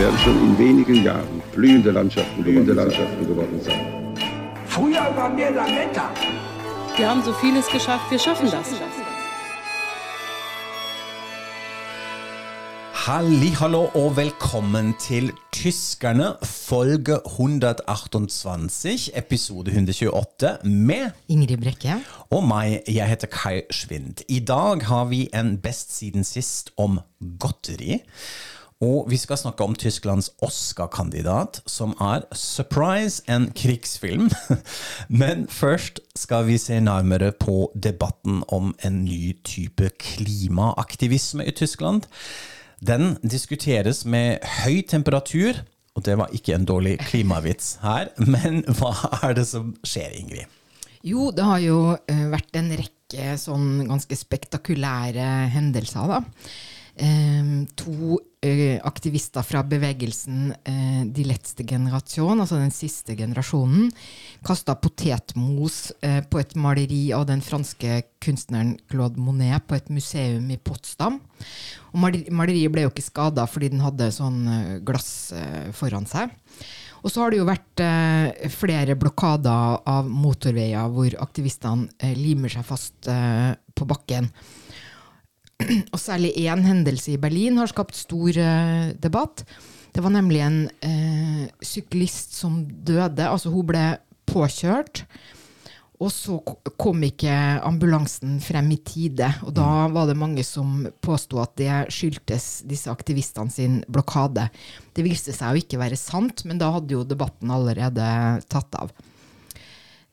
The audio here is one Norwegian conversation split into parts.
Werden schon in wenigen Jahren blühende Landschaften, blühende Landschaften geworden sein. Früher waren wir Lametta. Wir haben so vieles geschafft, wir schaffen das. Hallo og velkommen til Tyskerne, folge 128, episode 128, med Ingrid Brekke. og meg. Jeg heter Kai Schwind. I dag har vi en Best siden sist om godteri. Og vi skal snakke om Tysklands Oscar-kandidat, som er Surprise, en krigsfilm. Men først skal vi se nærmere på debatten om en ny type klimaaktivisme i Tyskland. Den diskuteres med høy temperatur, og det var ikke en dårlig klimavits her. Men hva er det som skjer, Ingrid? Jo, det har jo eh, vært en rekke sånn ganske spektakulære hendelser, da. Eh, to eh, aktivister fra bevegelsen eh, De letteste generasjon, altså den siste generasjonen, kasta potetmos eh, på et maleri av den franske kunstneren Claude Monet på et museum i Potsdam. Og maleri- maleriet ble jo ikke skada fordi den hadde sånn glass foran seg. Og så har det jo vært flere blokader av motorveier hvor aktivistene limer seg fast på bakken. Og særlig én hendelse i Berlin har skapt stor eh, debatt. Det var nemlig en eh, syklist som døde. Altså hun ble påkjørt. Og så kom ikke ambulansen frem i tide. Og da var det mange som påsto at det skyldtes disse aktivistene sin blokade. Det viste seg å ikke være sant, men da hadde jo debatten allerede tatt av.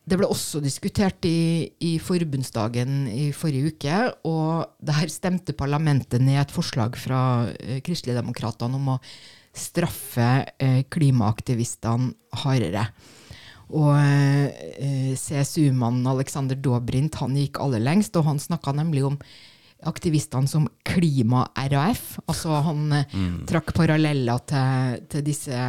Det ble også diskutert i, i forbundsdagen i forrige uke, og der stemte parlamentet ned et forslag fra eh, Kristeligdemokratene om å straffe eh, klimaaktivistene hardere. Og eh, CSU-mannen Alexander Dobrindt han gikk aller lengst, og han snakka nemlig om aktivistene som klima-RAF. Altså han eh, trakk paralleller til, til disse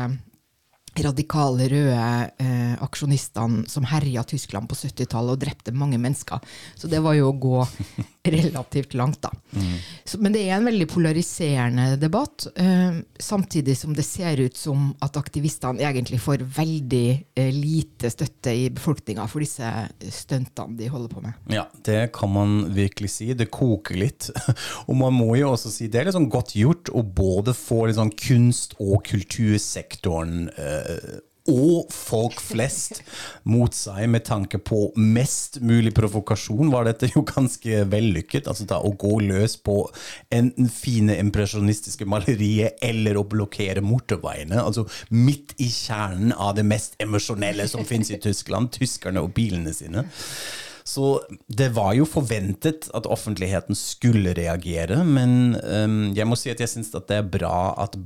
radikale røde eh, aksjonistene som herja Tyskland på 70-tallet og drepte mange mennesker. Så det var jo å gå relativt langt, da. Så, men det er en veldig polariserende debatt, eh, samtidig som det ser ut som at aktivistene egentlig får veldig eh, lite støtte i befolkninga for disse stuntene de holder på med. Ja, det kan man virkelig si. Det koker litt. Og man må jo også si det er litt sånn godt gjort å både få litt sånn kunst- og kultursektoren eh, og folk flest mot seg med tanke på mest mulig provokasjon, var dette jo ganske vellykket. Altså da å gå løs på enten fine impresjonistiske malerier eller å blokkere motorveiene. Altså midt i kjernen av det mest emosjonelle som finnes i Tyskland, tyskerne og bilene sine. Så det var jo forventet at offentligheten skulle reagere, men um, jeg må si at jeg syns det er bra at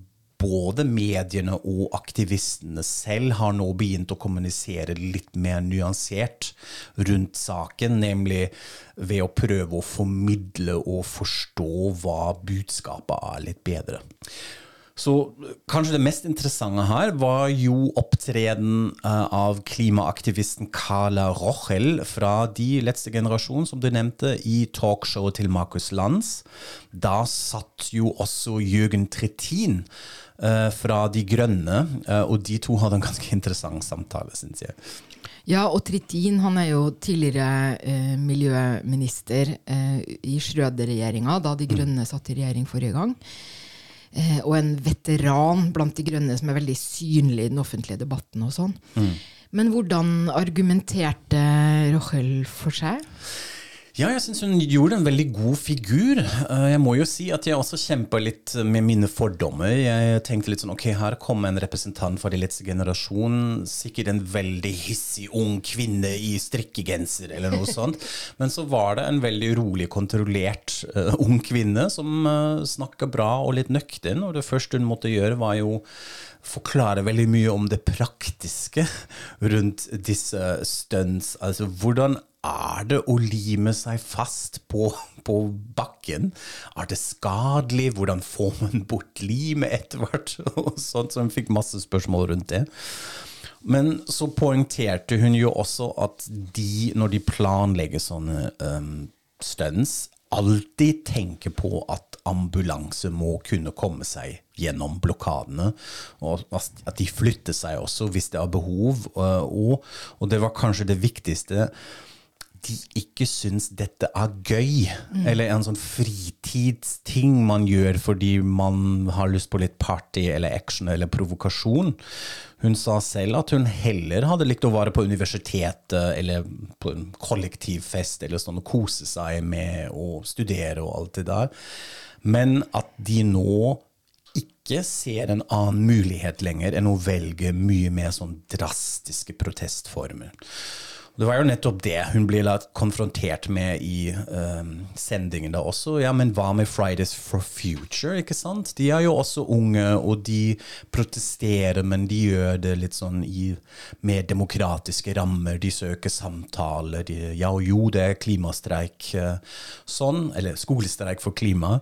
både mediene og aktivistene selv har nå begynt å kommunisere litt mer nyansert rundt saken, nemlig ved å prøve å formidle og forstå hva budskapet er litt bedre. Så kanskje det mest interessante her var jo opptreden eh, av klimaaktivisten Carla Rochel fra De letzte generasjon, som du nevnte, i talkshowet til Markus Lanz. Da satt jo også Jørgen Trittin eh, fra De grønne, eh, og de to hadde en ganske interessant samtale, syns jeg. Ja, og Trittin han er jo tidligere eh, miljøminister eh, i Schrøder-regjeringa, da De Grønne satt i regjering forrige gang. Eh, og en veteran blant De Grønne som er veldig synlig i den offentlige debatten. og sånn. Men hvordan argumenterte Rochel for seg? Ja, jeg syns hun gjorde en veldig god figur. Eh, Jeg må jo si at jeg også kjempa litt med mine fordommer. Jeg tenkte litt sånn ok, her kommer en representant for de letzte generasjon. Sikkert en veldig hissig ung kvinne i strikkegenser eller noe sånt. Men så var det en veldig rolig, kontrollert uh, ung kvinne som uh, snakka bra og litt nøktern. Og det første hun måtte gjøre, var jo forklarer veldig mye om det praktiske rundt disse stunts. Altså hvordan er det å lime seg fast på, på bakken? Er det skadelig? Hvordan får man bort limet etter hvert? Så hun fikk masse spørsmål rundt det. Men så poengterte hun jo også at de, når de planlegger sånne um, stunts, alltid tenker på at ambulanse må kunne komme seg gjennom blokadene, og at de flytter seg også hvis det er behov. Og, og det var kanskje det viktigste de ikke syns dette er gøy, mm. eller en sånn fritidsting man gjør fordi man har lyst på litt party eller action eller provokasjon. Hun sa selv at hun heller hadde likt å være på universitetet eller på en kollektivfest eller sånn og kose seg med å studere og alt det der, men at de nå ikke ser en annen mulighet lenger enn å velge mye mer sånn drastiske protestformer. Det var jo nettopp det hun ble konfrontert med i um, sendingen da også. Ja, men hva med Fridays for Future, ikke sant? De er jo også unge, og de protesterer, men de gjør det litt sånn i mer demokratiske rammer. De søker samtaler. De, ja og jo, det er klimastreik uh, sånn, eller skolestreik for klima.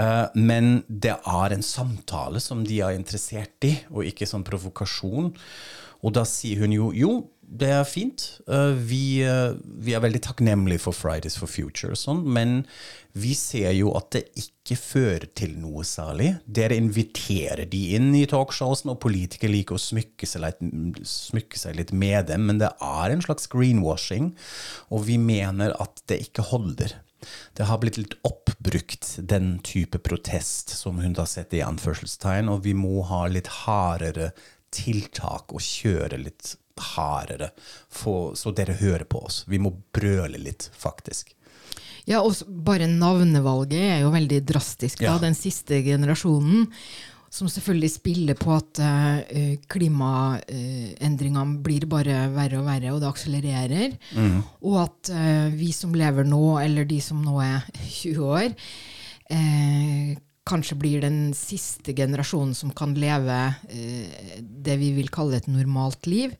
Uh, men det er en samtale som de er interessert i, og ikke sånn provokasjon. Og da sier hun jo jo, det er fint. Uh, vi, uh, vi, er veldig takknemlige for Fridays for Future, og sånn, men vi ser jo at det ikke fører til noe særlig. Dere inviterer de inn i talkshowsen, og politikere liker å smykke seg, litt, smykke seg litt med dem, men det er en slags greenwashing, og vi mener at det ikke holder. Det har blitt litt oppbrukt, den type protest som hun da setter i anførselstegn, og vi må ha litt hardere tiltak og kjøre litt hardere, for, så dere hører på oss. Vi må brøle litt, faktisk. Ja, og bare navnevalget er jo veldig drastisk. da, Den siste generasjonen. Som selvfølgelig spiller på at uh, klimaendringene uh, blir bare verre og verre, og det akselererer. Mm. Og at uh, vi som lever nå, eller de som nå er 20 år, kanskje blir den siste generasjonen som kan leve det vi vil kalle et normalt liv.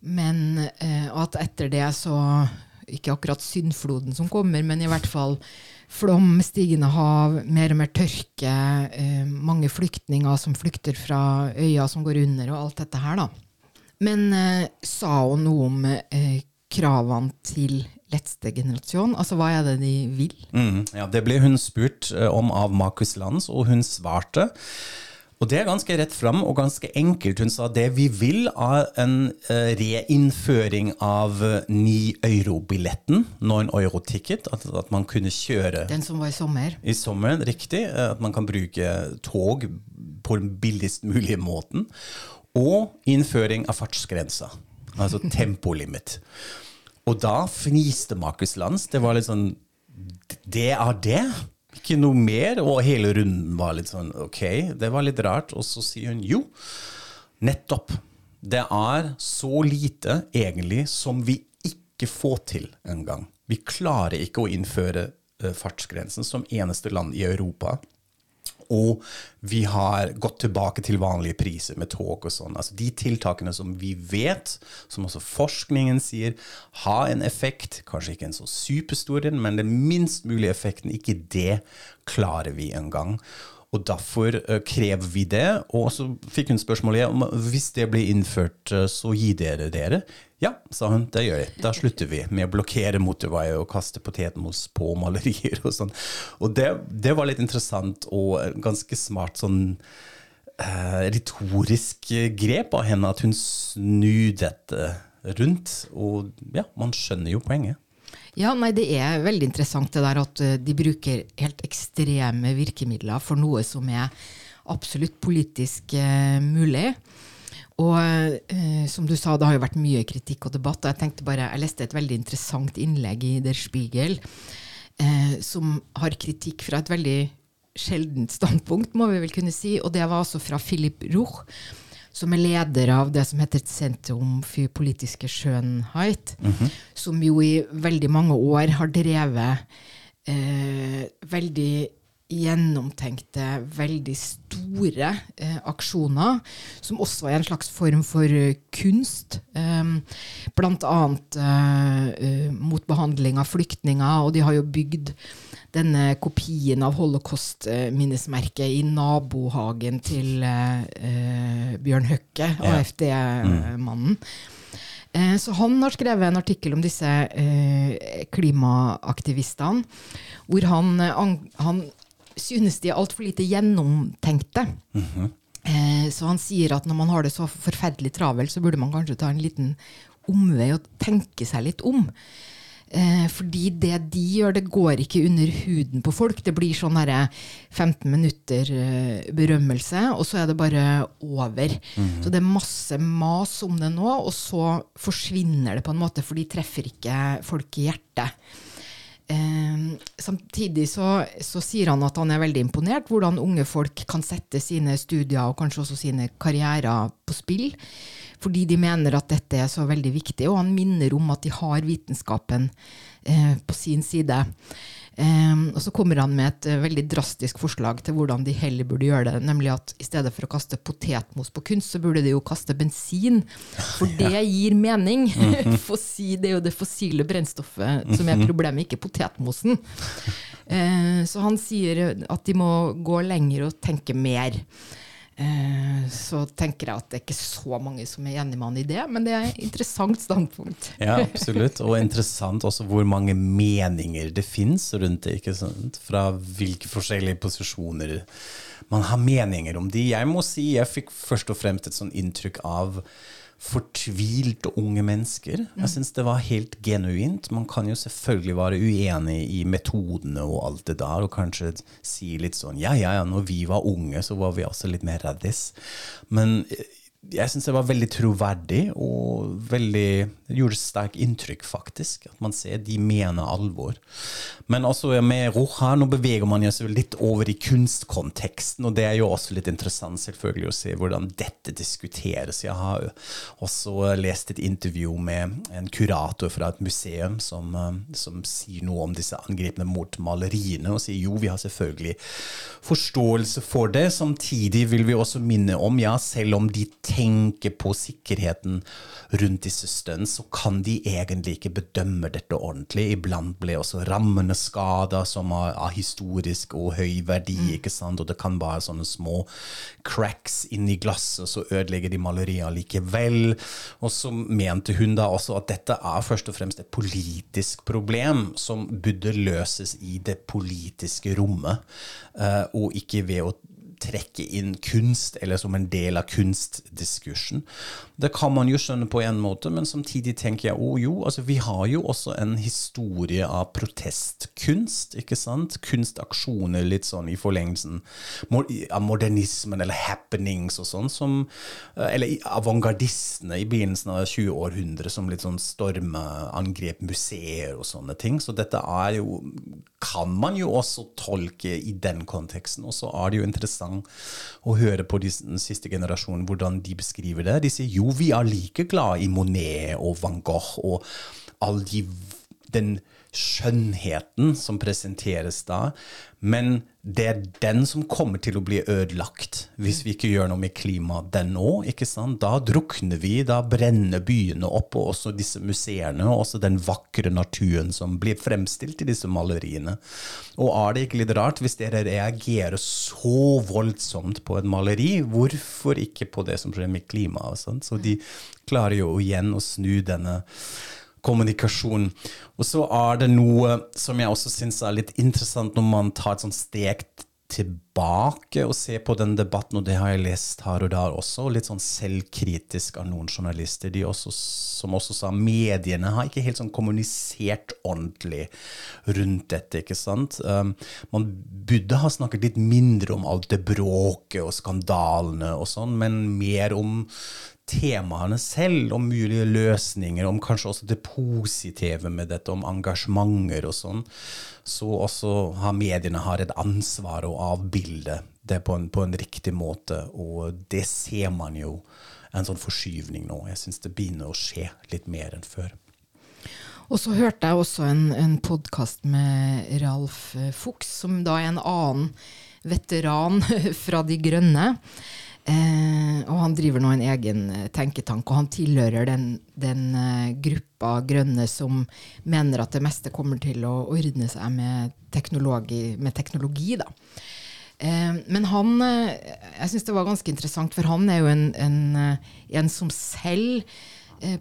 Men eh, at etter det så Ikke akkurat syndfloden som kommer, men i hvert fall flom, stigende hav, mer og mer tørke, eh, mange flyktninger som flykter fra øya som går under, og alt dette her, da. Men eh, sa hun noe om eh, kravene til letteste generasjon? Altså hva er det de vil? Mm, ja, Det ble hun spurt om av Markus Lands, og hun svarte. Og det er ganske rett fram og ganske enkelt. Hun sa det vi vil er en uh, reinnføring av uh, ni euro-billetten, non euro-ticket, at, at, man kunne kjøre Den som var i sommer? I sommer, riktig. Uh, at man kan bruke tog på den billigst mulige måten. Og innføring av fartsgrensa, altså tempolimit. Og da fniste Markus Lands. Det var litt sånn Det er det? Ikke noe mer. Og hele runden var litt sånn ok, det var litt rart. Og så sier hun jo, nettopp. Det er så lite egentlig som vi ikke får til engang. Vi klarer ikke å innføre uh, fartsgrensen som eneste land i Europa. Og vi har gått tilbake til vanlige priser med tog og sånn. Altså de tiltakene som vi vet, som også forskningen sier, har en effekt. Kanskje ikke en så superstor en, men den minst mulige effekten, ikke det klarer vi engang. Og derfor uh, krever vi det. Og så fikk hun spørsmålet om hvis det blir innført, uh, så gir dere dere. Ja, sa hun, det gjør jeg. Da slutter vi med å blokkere motorveier og kaste potetmos på malerier og sånn. Og det, det, var litt interessant og ganske smart sånn uh, retorisk grep av henne, at hun snur dette rundt. Og ja, man skjønner jo poenget. Ja, nei, Det er veldig interessant det der at uh, de bruker helt ekstreme virkemidler for noe som er absolutt politisk eh, mulig. Og eh, som du sa, det har jo vært mye kritikk og debatt. og Jeg tenkte bare, jeg leste et veldig interessant innlegg i Der Spiegel eh, som har kritikk fra et veldig sjeldent standpunkt, må vi vel kunne si. Og det var altså fra Philip Ruch, som er leder av det som heter Sentrum for politiske skjønnhet, mm -hmm. som jo i veldig mange år har drevet eh, veldig gjennomtenkte, veldig store eh, aksjoner, som også er en slags form for uh, kunst. Um, blant annet uh, eh, mot behandling av flyktninger, og de har jo bygd denne kopien av holocaust-minnesmerket i nabohagen til eh, eh, Bjørn Høkke, AFD-mannen. Eh, Så han har skrevet en artikkel om disse eh, klimaaktivistene, hvor han, eh, han, han synes de er altfor lite gjennomtenkte. Eh, Så han sier at når man har det så forferdelig travelt, så burde man kanskje ta en liten omvei og tenke seg litt om. Eh, fordi det de gjør, det går ikke under huden på folk. Det blir sånn herre 15 minutter eh, berømmelse, og så er det bare over. Så det er masse mas om det nå, og så forsvinner det på en måte, for de treffer ikke folk i hjertet. Eh, samtidig så, så sier han at han er veldig imponert hvordan unge folk kan sette sine studier og kanskje også sine karrierer på spill, fordi de mener at dette er så veldig viktig. Og han minner om at de har vitenskapen eh, på sin side. Eh, og så kommer han med et eh, veldig drastisk forslag til hvordan de heller burde gjøre det. Nemlig at i stedet for å kaste potetmos på kunst, så burde de jo kaste bensin. For det gir mening. Fossi- det er jo det fossile brennstoffet som er problemet, ikke potetmosen. Eh, så han sier at de må gå lenger og tenke mer. Eh, så tenker jeg at det er ikke så mange som er enig med han i det, men det er et interessant standpunkt. Ja, absolutt. Og interessant også hvor mange meninger det fins rundt det. ikke sant? Fra hvilke forskjellige posisjoner man har meninger om de. Jeg må si jeg fikk først og fremst et sånn inntrykk av fortvilte unge mennesker. Jeg syns det var helt genuint. Man kan jo selvfølgelig være uenig i metodene og alt det der, og kanskje si litt sånn ja, ja, ja, når vi var unge, så var vi også litt mer raddis. Men eh, jeg syns det var veldig troverdig, og veldig gjorde sterkt inntrykk, faktisk. At man ser de mener alvor. Men også med Roja, nå beveger man seg litt over i kunstkonteksten, og det er jo også litt interessant selvfølgelig å se hvordan dette diskuteres. Jeg har også lest et intervju med en kurator fra et museum som, eh, som sier noe om disse angrepene mot maleriene, og sier jo, vi har selvfølgelig forståelse for det. Samtidig vil vi også minne om, ja, selv om de tenker på sikkerheten rundt disse stunts, så kan de egentlig ikke bedømme dette ordentlig. Iblant blir også rammene skada, som er av historisk og høy verdi, ikke sant? og det kan være sånne små cracks inni glasset, så ødelegger de maleriet likevel. Og så mente hun da også at dette er først og fremst et politisk problem som burde løses i det politiske rommet, eh, og ikke ved å trekke inn kunst, eller som en del av kunstdiskursen. Det kan man jo skjønne på en måte, men samtidig tenker jeg oh, jo, altså vi har jo også en historie av protestkunst, ikke sant? Kunstaksjoner litt sånn i forlengelsen av modernismen eller happenings og sånn, som eh, Eller avantgardistene i begynnelsen av 20-århundret som litt sånn stormeangrep museer og sånne ting. Så dette er jo kan man jo også tolke i den konteksten. Og så er det jo interessant å høre på de, den siste generasjonen hvordan de beskriver det. De sier jo, vi er like glad i Monet og van Gogh og all de, den skjønnheten som presenteres da, men det er den som kommer til å bli ødelagt hvis vi ikke gjør noe med klimaet den òg. ikke sant? Da drukner vi, da brenner byene opp, og også disse museene, og også den vakre naturen som blir fremstilt i disse maleriene. Og er det ikke litt rart, hvis dere reagerer så voldsomt på et maleri, hvorfor ikke på det som skjer med klimaet? Så de klarer jo igjen å snu denne kommunikasjon. Og så er det noe som jeg også syns er litt interessant når man tar et sånt steg tilbake og ser på den debatten, og det har jeg lest her og der også, og litt sånn selvkritisk av noen journalister, også, som også sa mediene har ikke helt sånn kommunisert ordentlig rundt dette, ikke sant? Um, man burde ha snakket litt mindre om alt det bråket og skandalene og sånn, men mer om temaene selv, om mulige løsninger, om kanskje også det positive med dette, om engasjementer og sånn, så også har mediene har et ansvar å avbilde det på en, på en riktig måte, og det ser man jo en sånn forskyvning nå. Jeg syns det begynner å skje litt mer enn før. Og så hørte jeg også en, en podkast med Ralf Fuchs, som da er en annen veteran fra De grønne. Eh, og han driver nå en egen eh, tenketank, og han tilhører den, den eh, gruppa grønne som mener at det meste kommer til å ordne seg med teknologi. Med teknologi da. Eh, men han eh, Jeg syns det var ganske interessant, for han er jo en, en, eh, en som selv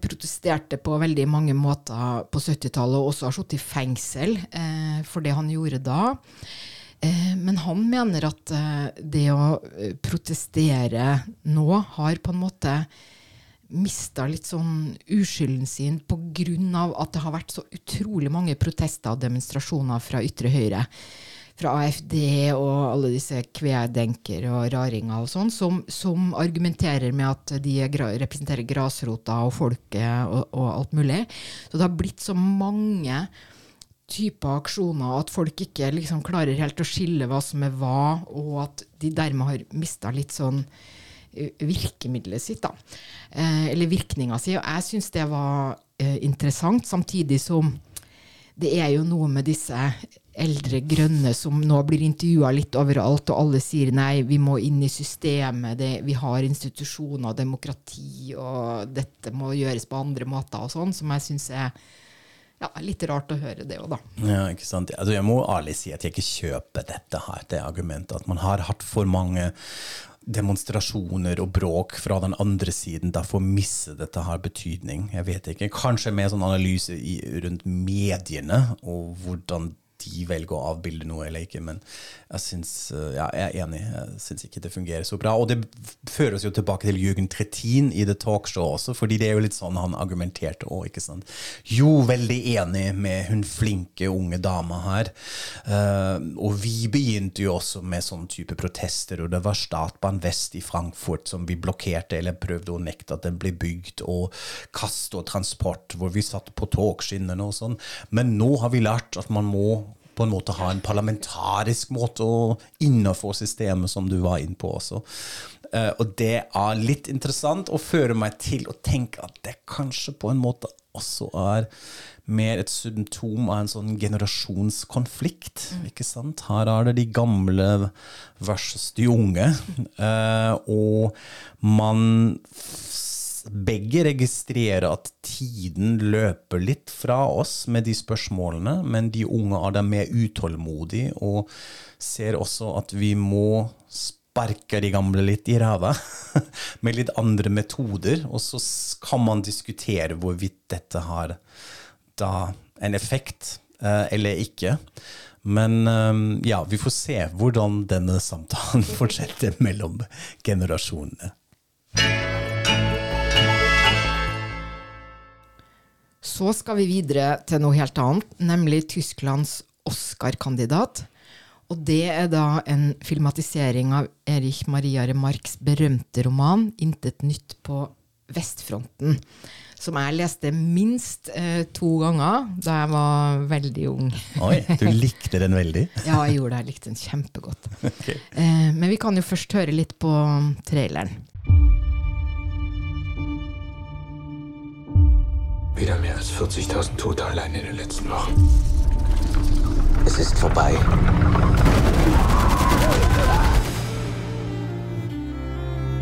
protesterte på veldig mange måter på 70-tallet, og også har sittet i fengsel for det han gjorde da. Eh, Men han mener at eh, det å eh, protestere nå har på en måte mista litt sånn uskylden sin pga. at det har vært så utrolig mange protester og demonstrasjoner fra ytre høyre. Fra AFD og alle disse kvedenker og raringer og sånn, som, som argumenterer med at de er representerer grasrota og folket og, og alt mulig. Så det har blitt så mange typer aksjoner at folk ikke liksom klarer helt å skille hva som er hva, og at de dermed har mista litt sånn eh, virkemidlet sitt, da. Eh, eller virkninga si. Og jeg syns det var eh, interessant, samtidig som det er jo noe med disse eldre grønne som nå blir intervjua litt overalt, og alle sier nei, vi må inn i systemet, det, vi har institusjoner og demokrati, og dette må gjøres på andre måter og sånn, som jeg syns er ja, litt rart å høre det òg, da. Ja, ikke sant? Altså, jeg må ærlig si at jeg ikke kjøper dette her, det argumentet. At man har hatt for mange demonstrasjoner og bråk fra den andre siden. Derfor mister dette her betydning. Jeg vet ikke. Kanskje med sånn analyse i, rundt mediene og hvordan de velger å avbilde noe eller ikke, men jeg syns eh, ja, jeg er enig. Jeg syns ikke det fungerer så bra. Og det fører oss jo tilbake til Jürgen Trettin i The Talkshow også, fordi det er jo litt sånn han argumenterte òg, ikke sant. Jo, veldig enig med hun flinke unge dama her. Eh, og vi begynte jo også med sånn type protester, og det var Statbahn Vest i Frankfurt som vi blokkerte eller prøvde å nekte at den ble bygd, og Kast og Transport, hvor vi satt på togskinnene og sånn. Men nå har vi lært at man må på en måte ha en parlamentarisk måte å innenfor systemet, som du var inne på også. Eh, og det er litt interessant og fører meg til å tenke at det kanskje på en måte også er mer et symptom av en sånn generasjonskonflikt. ikke sant? Her er det de gamle versus de unge. Eh, og man begge registrerer at tiden løper litt fra oss med de spørsmålene, men de unge er da mer utålmodige og ser også at vi må sparke de gamle litt i ræva med litt andre metoder. Og så kan man diskutere hvorvidt dette har da en effekt eh, eller ikke. Men eh, ja, vi får se hvordan denne samtalen fortsetter mellom generasjonene. Så skal vi videre til noe helt annet, nemlig Tysklands Oscar-kandidat. Og det er da en filmatisering av Erich Maria Remarks berømte roman 'Intet nytt på vestfronten', som jeg leste minst eh, to ganger da jeg var veldig ung. Oi, du likte den veldig? ja, jeg gjorde det. Jeg likte den kjempegodt. Okay. Eh, men vi kan jo først høre litt på traileren. Wieder mehr als 40.000 Tote allein in den letzten Wochen. Es ist vorbei.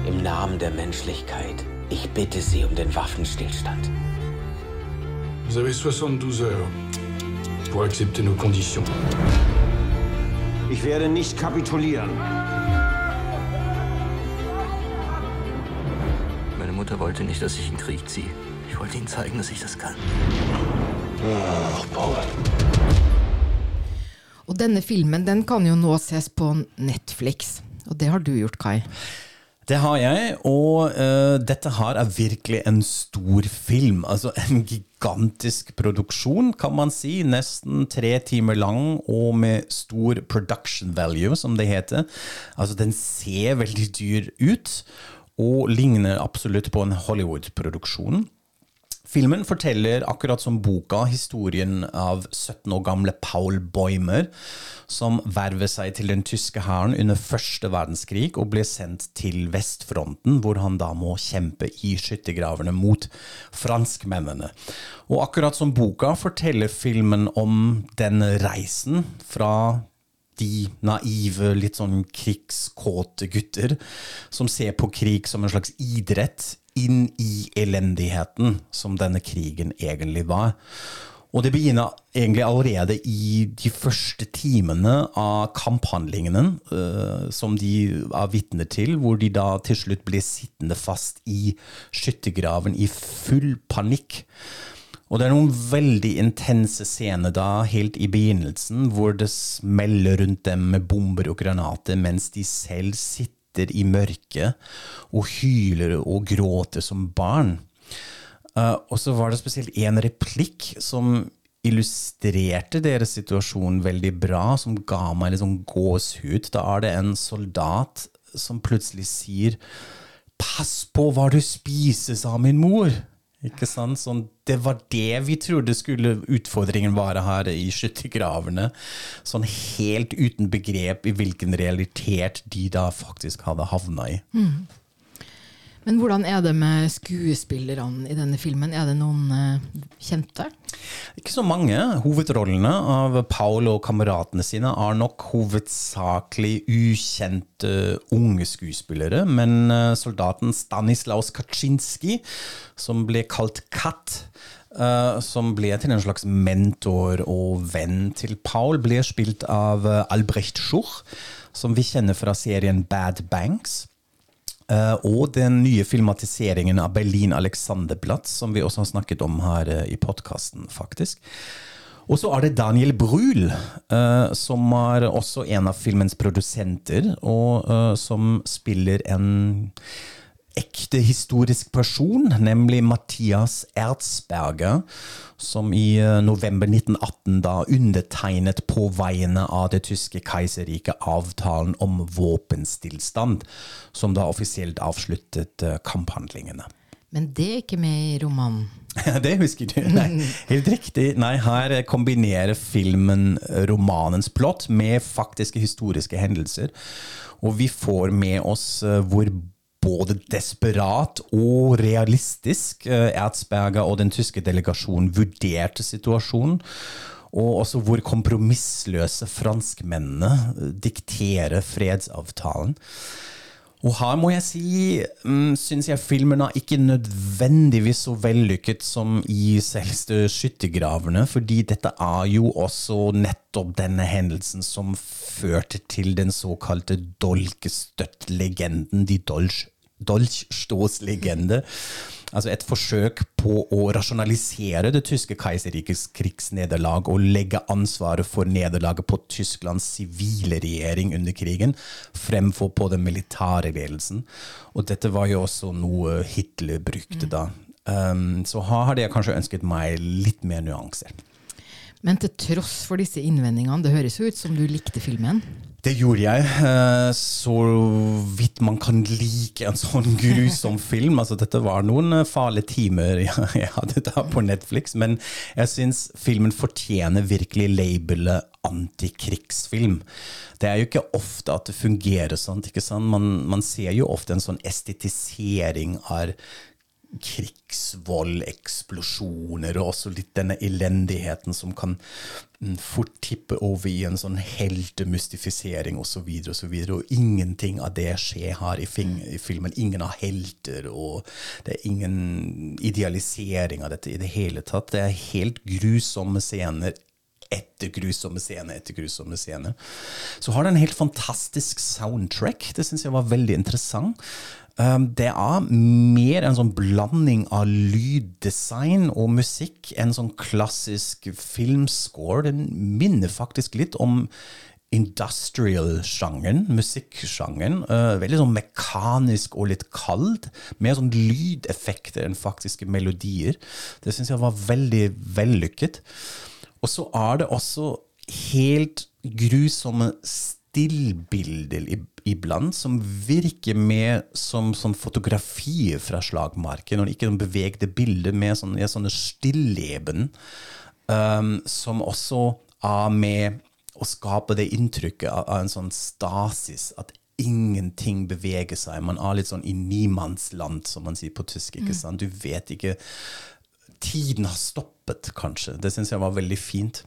Im Namen der Menschlichkeit, ich bitte Sie um den Waffenstillstand. Vous avez 72 heures pour accepter nos conditions. Ich werde nicht kapitulieren. Meine Mutter wollte nicht, dass ich in den Krieg ziehe. Ich wollte ihnen zeigen, dass ich das kann. Ach, Paul. Og denne filmen den kan jo nå ses på Netflix. Og det har du gjort, Kai. Det har jeg, og uh, dette her er virkelig en stor film. Altså en gigantisk produksjon, kan man si. Nesten tre timer lang og med stor production value, som det heter. Altså den ser veldig dyr ut, og ligner absolutt på en Hollywood-produksjon. Filmen forteller, akkurat som boka, historien av 17 år gamle Paul Boimer, som verver seg til den tyske hæren under første verdenskrig og ble sendt til vestfronten, hvor han da må kjempe i skyttergravene mot franskmennene. Og akkurat som boka forteller filmen om den reisen fra de naive, litt sånn krigskåte gutter som ser på krig som en slags idrett, inn i elendigheten som denne krigen egentlig var. Og det begynner egentlig allerede i de første timene av kamphandlingene uh, som de er vitne til, hvor de da til slutt blir sittende fast i skyttergraven i full panikk. Og det er noen veldig intense scener da, helt i begynnelsen, hvor det smeller rundt dem med bomber og granater, mens de selv sitter i mørket og hyler og gråter som barn. Uh, og så var det spesielt én replikk som illustrerte deres situasjon veldig bra, som ga meg litt sånn gåsehud. Da er det en soldat som plutselig sier 'Pass på hva du spiser', sa min mor. Ikke sant? Sånn, det var det vi trodde skulle utfordringen være her i skyttergravene. Sånn helt uten begrep i hvilken realitet de da faktisk hadde havna i. Mm. Men hvordan er det med skuespillerne i denne filmen? Er det noen uh, kjente? Ikke så mange. Hovedrollene av Paul og kameratene sine er nok hovedsakelig ukjente unge skuespillere. Men uh, soldaten Stanislaus Kaczynski, som ble kalt Katt, Uh, som ble til en slags mentor og venn til Paul, ble spilt av Albrecht Schurr, som vi kjenner fra serien Bad Banks. Uh, og den nye filmatiseringen av Berlin Alexanderplatz, som vi også har snakket om her uh, i podkasten, faktisk. Og så er det Daniel Brühl, uh, som er også en av filmens produsenter, og som spiller en ekte historisk person, nemlig Mathias Erzberger, som i november 1918 da undertegnet på vegne av det tyske keiserriket avtalen om våpenstillstand, som da offisielt avsluttet kamphandlingene. Men det er ikke med i romanen? det husker du. Nei, helt riktig. Nei, her kombinerer filmen romanens plott med faktiske historiske hendelser. Og vi får med oss hvor både desperat og realistisk Erzberger og den tyske delegasjonen vurderte situasjonen. Og også hvor kompromissløse franskmennene dikterer fredsavtalen. Og her må jeg si, syns jeg filmen er ikke nødvendigvis så vellykket som i selveste skyttergravene, fordi dette er jo også nettopp denne hendelsen som førte til den såkalte dolkestøtt-legenden, de Dolch Dolchstoßlegende. Altså et forsøk på å rasjonalisere det tyske keiserrikets krigsnederlag og legge ansvaret for nederlaget på Tysklands sivile regjering under krigen, fremfor på den militære ledelsen. Og dette var jo også noe Hitler brukte da. Um, så her hadde jeg kanskje ønsket meg litt mer nyanser. Men til tross for disse innvendingene, det høres jo ut som du likte filmen? Det gjorde jeg, så vidt man kan like en sånn grusom film. Altså, dette var noen farlige timer jeg hadde da på Netflix, men jeg syns filmen fortjener virkelig labelet antikrigsfilm. Det er jo ikke ofte at det fungerer sånn. Man, man ser jo ofte en sånn estetisering av krigsvold, eksplosjoner, og også litt denne elendigheten som kan mm, fort tippe over i en sånn heltemystifisering osv. Og, så videre, og, og ingenting av det skjer her i, i, filmen. Ingen har helter, og det er ingen idealisering av dette i det hele tatt. Det er helt grusomme scener etter grusomme scene etter grusomme scene. Så har det en helt fantastisk soundtrack. Det syns jeg var veldig interessant. Um, det er mer en sånn blanding av lyddesign og musikk enn sånn klassisk filmscore. Den minner faktisk litt om industrial-sjangeren, musikksjangeren. Uh, veldig sånn mekanisk og litt kald. Mer sånn lydeffekter enn faktiske melodier. Det syns jeg var veldig vellykket. Og så er det også helt grusomme stillbilder i, iblant som virker mer som sånn fotografier fra slagmarken, og ikke noen bevegde bilder med sånne, ja, sånne stilleben, um, som også er med å skape det inntrykket av, av en sånn stasis, at ingenting beveger seg. Man er litt sånn i nimannsland, som man sier på tysk. ikke sant? Du vet ikke Tiden har stoppet, kanskje. Det syns jeg var veldig fint.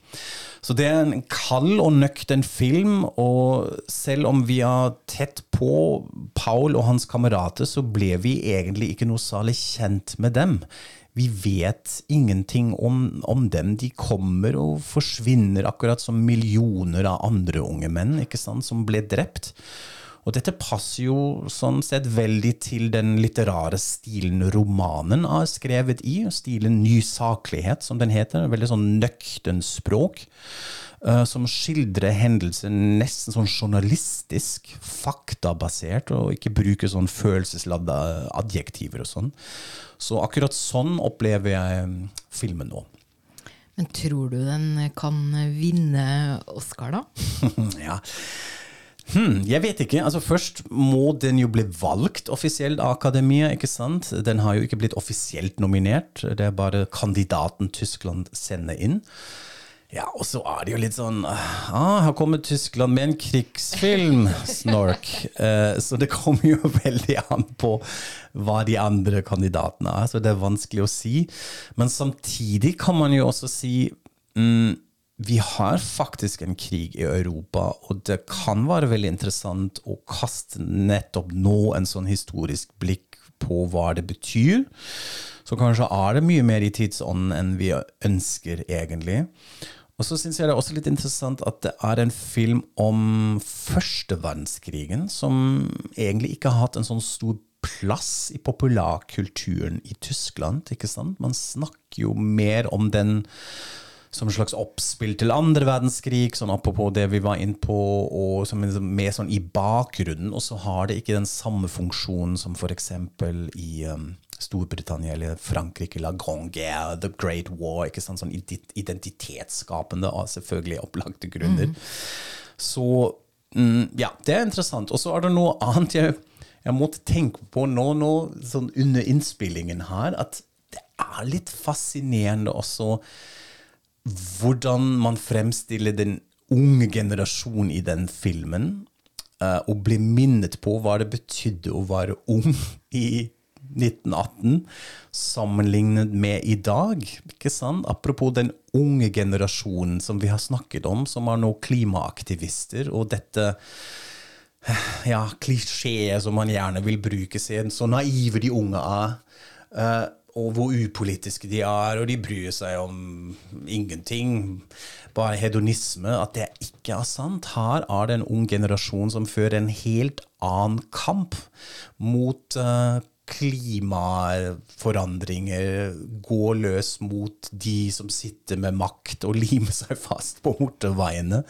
Så det er en kald og nøktern film, og selv om vi er tett på Paul og hans kamerater, så ble vi egentlig ikke noe særlig kjent med dem. Vi vet ingenting om, om dem. De kommer og forsvinner, akkurat som millioner av andre unge menn ikke sant, som ble drept. Og dette passer jo sånn sett veldig til den litterære stilen romanen er skrevet i. Stilen nysaklighet, som den heter. Veldig sånn nøktern språk. Uh, som skildrer hendelser nesten sånn journalistisk, faktabasert, og ikke bruker sånn følelsesladde adjektiver og sånn. Så akkurat sånn opplever jeg um, filmen nå. Men tror du den kan vinne Oscar, da? ja. Hmm, jeg vet ikke. altså Først må den jo bli valgt offisielt av akademiet. ikke sant? Den har jo ikke blitt offisielt nominert. Det er bare kandidaten Tyskland sender inn. Ja, og så er det jo litt sånn ah, Her kommer Tyskland med en krigsfilm, snork. Eh, så det kommer jo veldig an på hva de andre kandidatene er. Så det er vanskelig å si. Men samtidig kan man jo også si mm, vi har faktisk en krig i Europa, og det kan være veldig interessant å kaste nettopp nå en sånn historisk blikk på hva det betyr. Så kanskje er det mye mer i tidsånden enn vi ønsker, egentlig. Og så syns jeg det er også litt interessant at det er en film om første verdenskrigen, som egentlig ikke har hatt en sånn stor plass i populærkulturen i Tyskland. ikke sant? Man snakker jo mer om den som en slags oppspill til andre verdenskrig, sånn apropos det vi var inne på, og som med sånn i bakgrunnen. Og så har det ikke den samme funksjonen som f.eks. i um, Storbritannia eller Frankrike, La Grande Guerre, The Great War. ikke sant, Sånn identitetsskapende av selvfølgelig opplagte grunner. Mm. Så mm, ja, det er interessant. Og så er det noe annet jeg, jeg måtte tenke på nå, nå sånn under innspillingen her, at det er litt fascinerende også hvordan man fremstiller den unge generasjonen i den filmen, uh, og blir minnet på hva det betydde å være ung i 1918 sammenlignet med i dag. ikke sant? Apropos den unge generasjonen som vi har snakket om, som er nå klimaaktivister, og dette ja, klisjeet som man gjerne vil bruke seg så naive de unge er. Uh, og hvor upolitiske de er, og de bryr seg om ingenting. Bare hedonisme. At det ikke er sant. Her er det en ung generasjon som fører en helt annen kamp mot uh, klimaforandringer, gå løs mot de som sitter med makt og limer seg fast på motorveiene,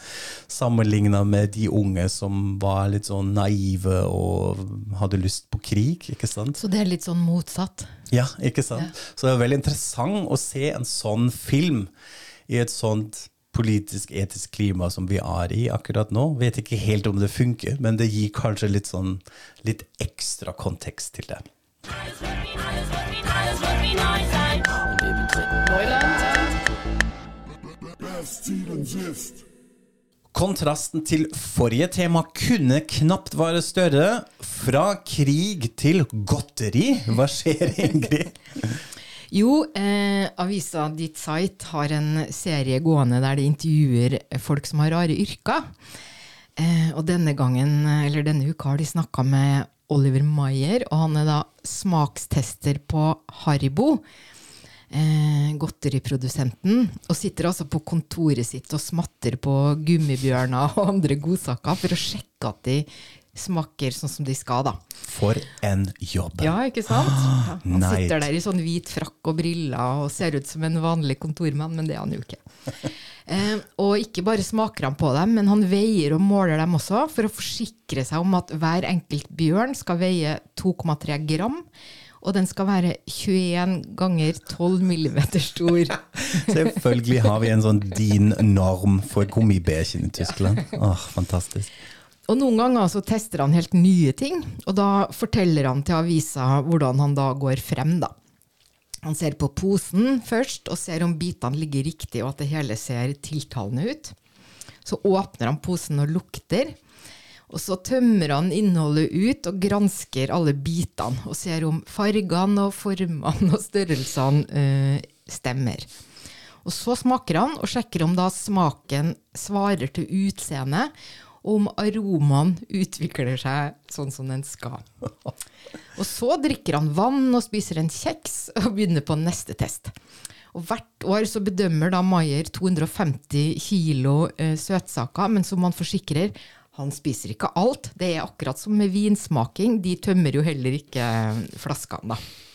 sammenligna med de unge som var litt sånn naive og hadde lyst på krig. ikke sant? Så det er litt sånn motsatt? Ja, ikke sant. Ja. Så det er veldig interessant å se en sånn film i et sånt politisk, etisk klima som vi er i akkurat nå. Vet ikke helt om det funker, men det gir kanskje litt sånn litt ekstra kontekst til det. Kontrasten til forrige tema kunne knapt være større. Fra krig til godteri. Hva skjer, Ingrid? Jo, eh, avisa Ditt Site har en serie gående der de intervjuer folk som har rare yrker. Eh, og denne gangen, eller denne uka har de snakka med Oliver Maier, og han er da smakstester på Haribo. Eh, godteriprodusenten. Og sitter altså på kontoret sitt og smatter på gummibjørner og andre godsaker for å sjekke at de smaker sånn som de skal, da. For en jobb! Ja, ikke sant? Ja, han sitter der i sånn hvit frakk og briller og ser ut som en vanlig kontormann, men det er han jo ikke. Eh, og ikke bare smaker han på dem, men han veier og måler dem også, for å forsikre seg om at hver enkelt bjørn skal veie 2,3 gram. Og den skal være 21 ganger 12 millimeter stor. Selvfølgelig har vi en sånn din norm for gummibærkinn i Tyskland. Åh, fantastisk. Og noen ganger så tester han helt nye ting, og da forteller han til avisa hvordan han da går frem, da. Han ser på posen først, og ser om bitene ligger riktig, og at det hele ser tiltalende ut. Så åpner han posen og lukter. Og så tømmer han innholdet ut og gransker alle bitene, og ser om fargene og formene og størrelsene eh, stemmer. Og så smaker han, og sjekker om da smaken svarer til utseendet, og om aromaen utvikler seg sånn som den skal. Og så drikker han vann og spiser en kjeks og begynner på neste test. Og hvert år så bedømmer da Maier 250 kilo eh, søtsaker, men som han forsikrer, han spiser ikke alt. Det er akkurat som med vinsmaking, de tømmer jo heller ikke eh, flaskene, da.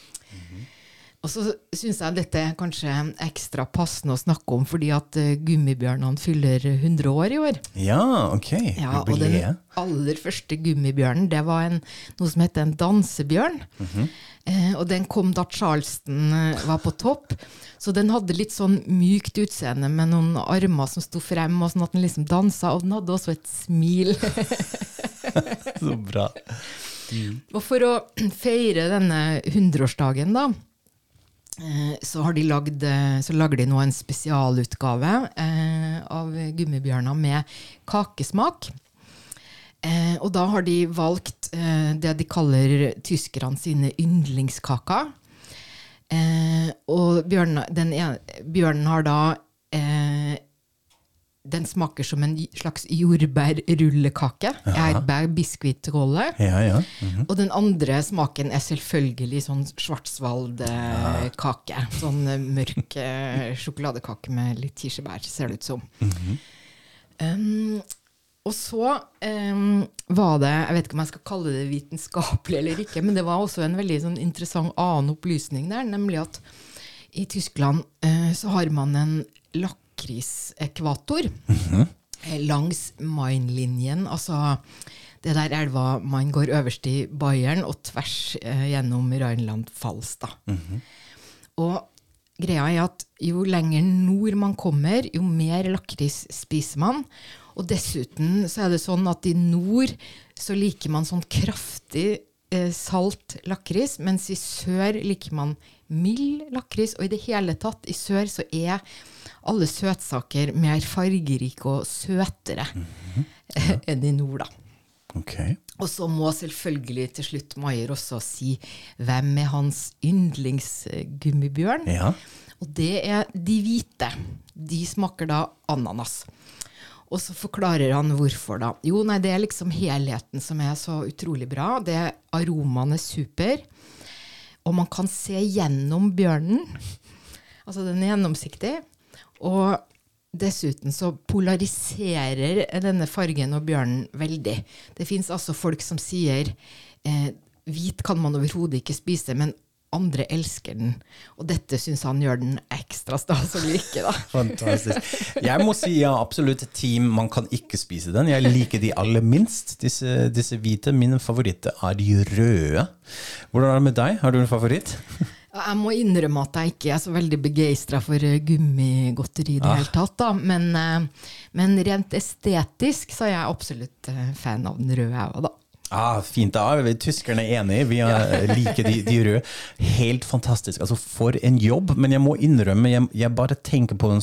Og så syns jeg dette er kanskje ekstra passende å snakke om fordi at uh, gummibjørnene fyller 100 år i år. Ja, ok. Ja, og den aller første gummibjørnen, det var en, noe som heter en dansebjørn. Mhm. eh, og den kom da Charleston eh, var på topp. Så den hadde litt sånn mykt utseende med noen armer som sto frem, og sånn at den liksom dansa. Og den hadde også et smil. Så bra. Og for å feire denne 100-årsdagen, da, eh, så, har de lagd, eh, så lager de nå en spesialutgave eh, av gummibjørner med kakesmak. Eh, og da har de valgt eh, det de kaller tyskerne sine yndlingskaker. Eh, og bjørnen, ene, bjørnen har da eh, Den smaker som en slags jordbærrullekake. Jaha. Erdbær biskuitrolle. Ja, Mm -hmm. Og den andre smaken er selvfølgelig sånn schwarzwald-kake. Sånn eh, mørk eh, sjokoladekake med litt kirsebær, ser det ut som. Mhm. Um, og så um, var det, jeg vet ikke om jeg skal kalle det vitenskapelig eller ikke, men det var også en veldig sånn interessant annen opplysning der, nemlig at i Tyskland uh, så har man en lakrisekvator mm -hmm. langs Main-linjen, altså det der elva man går øverst i Bayern og tvers eh, gjennom Rheinland-Pfalz. Mm -hmm. Og greia er at jo lenger nord man kommer, jo mer lakris spiser man. Og dessuten så er det sånn at i nord så liker man sånn kraftig eh, salt lakris, mens i sør liker man mild lakris. Og i det hele tatt, i sør så er alle søtsaker mer fargerike og søtere eh, enn i nord, da. Okay. Og så må selvfølgelig til slutt Maier også si hvem er hans yndlingsgummibjørn. Ja. Og det er de hvite. De smaker da ananas. Og så forklarer han hvorfor, da. Jo, nei, det er liksom helheten som er så utrolig bra. Det Aromaen er super. Og man kan se gjennom bjørnen. Altså, den er gjennomsiktig. Og dessuten så polariserer denne fargen og bjørnen veldig. Det fins altså folk som sier eh, hvit kan man overhodet ikke spise, men andre elsker den. Og dette syns han gjør den ekstra stas å like, da. Fantastisk. Jeg må si ja, absolutt team, man kan ikke spise den. Jeg liker de aller minst, disse, disse hvite. Min favoritt er de røde. Hvordan er det med deg? Har du en favoritt? Jeg må innrømme at jeg ikke er så veldig begeistra for eh, gummigodteri i det Ah. hele tatt. Da. Men, eh, men rent estetisk så er jeg absolutt eh, fan av den røde, jeg òg, da. Ah, fint, da er vi tyskerne enige. Vi er- liker de, de røde. Helt fantastisk. Altså, for en jobb. Men jeg må innrømme, jeg, jeg bare tenker på den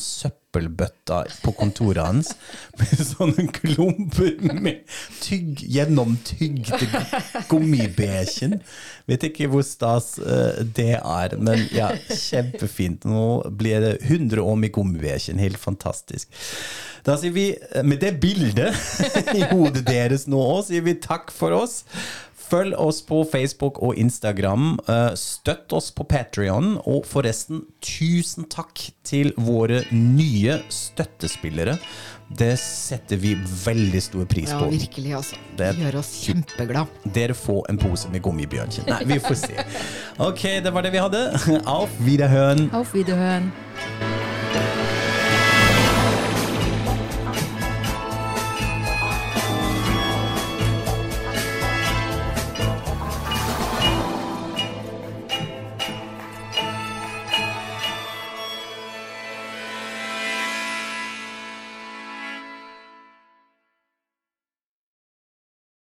søppelbøtta på kontoret hans med sånne klumper med tygg, gjennomtygde gummibekjen. Vet ikke hvor stas eh, det er, men ja, kjempefint. Nå blir det 100 år med gummibekjen. Helt fantastisk. Da sier vi, eh, med det bildet i hodet deres nå òg, sier vi takk for oss. Følg oss på Facebook og Instagram. eh, Støtt oss på Patrion. Og forresten, tusen takk til våre nye støttespillere. Det setter vi veldig stor pris Ja, på. virkelig, altså. Det- Det gjør oss kjempeglad. Dere får en pose med gummibjørn Nei, vi får se. Ok, det var det vi hadde. Auf Wiederhören. Auf Wiederhören.